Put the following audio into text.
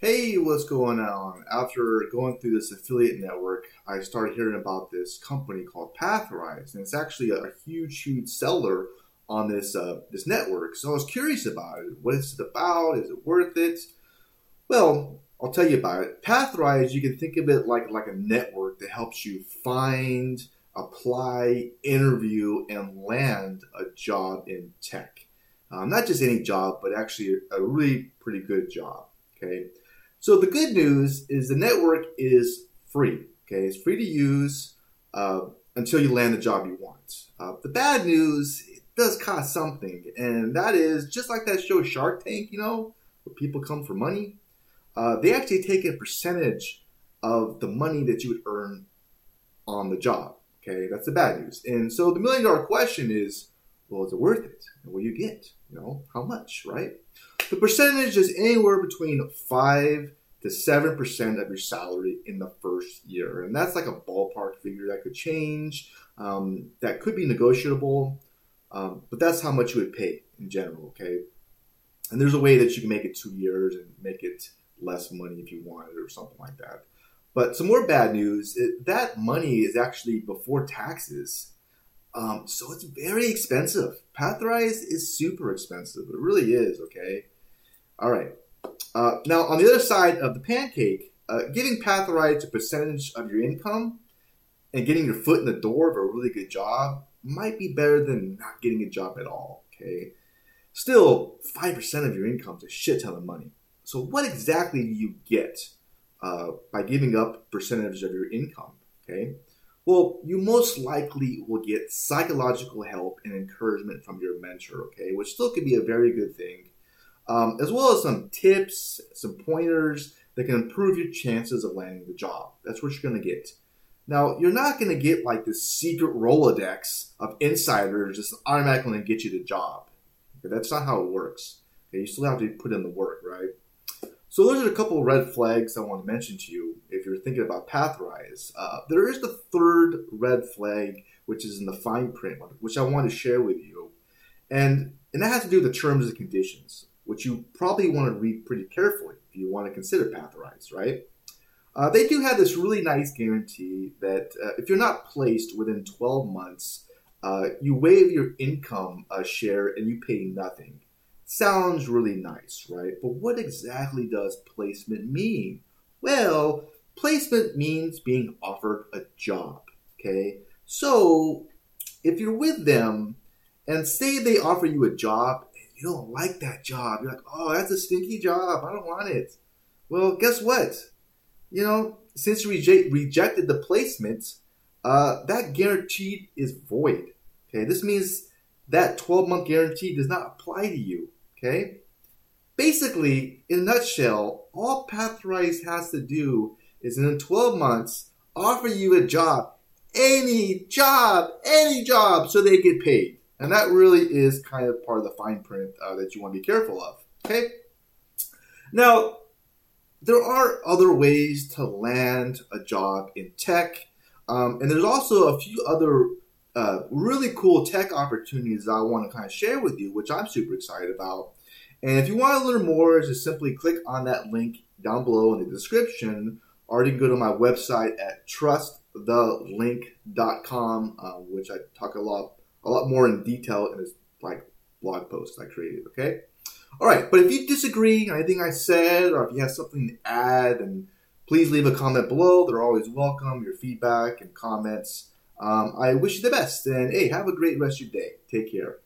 Hey, what's going on? After going through this affiliate network, I started hearing about this company called Pathrise, and it's actually a, huge, huge seller on this uh, this network. So I was curious about it. What is it about? Is it worth it? Well, I'll tell you about it. Pathrise, you can think of it like like a network that helps you find, apply, interview, and land a job in tech. Um, not just any job, but actually a really pretty good job. Okay. So the good news is the network is free. Okay, it's free to use uh, until you land the job you want. Uh, the bad news it does cost something, and that is just like that show Shark Tank. You know, where people come for money. Uh, they actually take a percentage of the money that you would earn on the job. Okay, that's the bad news. And so the million dollar question is, well, is it worth it? And what do you get? You know, how much, right? The percentage is anywhere between five to seven percent of your salary in the first year, and that's like a ballpark figure that could change. Um, that could be negotiable, um, but that's how much you would pay in general. Okay, and there's a way that you can make it two years and make it less money if you wanted or something like that. But some more bad news: it, that money is actually before taxes. Um, so it's very expensive. Pathrise is super expensive. It really is, okay? All right. Uh, now, on the other side of the pancake, uh, giving Pathrise a percentage of your income and getting your foot in the door of a really good job might be better than not getting a job at all, okay? Still, 5% of your income is a shit ton of money. So, what exactly do you get uh, by giving up percentage of your income, okay? Well, you most likely will get psychological help and encouragement from your mentor, okay, which still could be a very good thing, um, as well as some tips, some pointers that can improve your chances of landing the job. That's what you're going to get. Now, you're not going to get like this secret Rolodex of insiders just automatically going to get you the job. Okay, that's not how it works. Okay, you still have to put in the work, right? So those are a couple of red flags I want to mention to you if you're thinking about Pathrise. Uh, there is the third red flag, which is in the fine print, which I want to share with you, and and that has to do with the terms and conditions, which you probably want to read pretty carefully if you want to consider Pathrise, right? Uh, they do have this really nice guarantee that uh, if you're not placed within 12 months, uh, you waive your income uh, share and you pay nothing. Sounds really nice, right? But what exactly does placement mean? Well, placement means being offered a job, okay? So, if you're with them and say they offer you a job you don't like that job, you're like, oh, that's a stinky job. I don't want it. Well, guess what? You know, since you reject, rejected the placement, uh, that guarantee is void. Okay, this means that 12 month guarantee does not apply to you. Okay? Basically, in a nutshell, all Pathrise has to do is in 12 months offer you a job, any job, any job, so they get paid. And that really is kind of part of the fine print uh, that you want to be careful of. Okay? Now, there are other ways to land a job in tech, um, and there's also a few other uh, really cool tech opportunities that I want to kind of share with you, which I'm super excited about. And if you want to learn more, just simply click on that link down below in the description, or you can go to my website at trustthelink.com, uh, which I talk a lot, a lot more in detail in this like blog post I created. Okay. All right, but if you disagree on anything I said, or if you have something to add, and please leave a comment below. They're always welcome. Your feedback and comments. Um, I wish you the best, and hey, have a great rest of your day. Take care.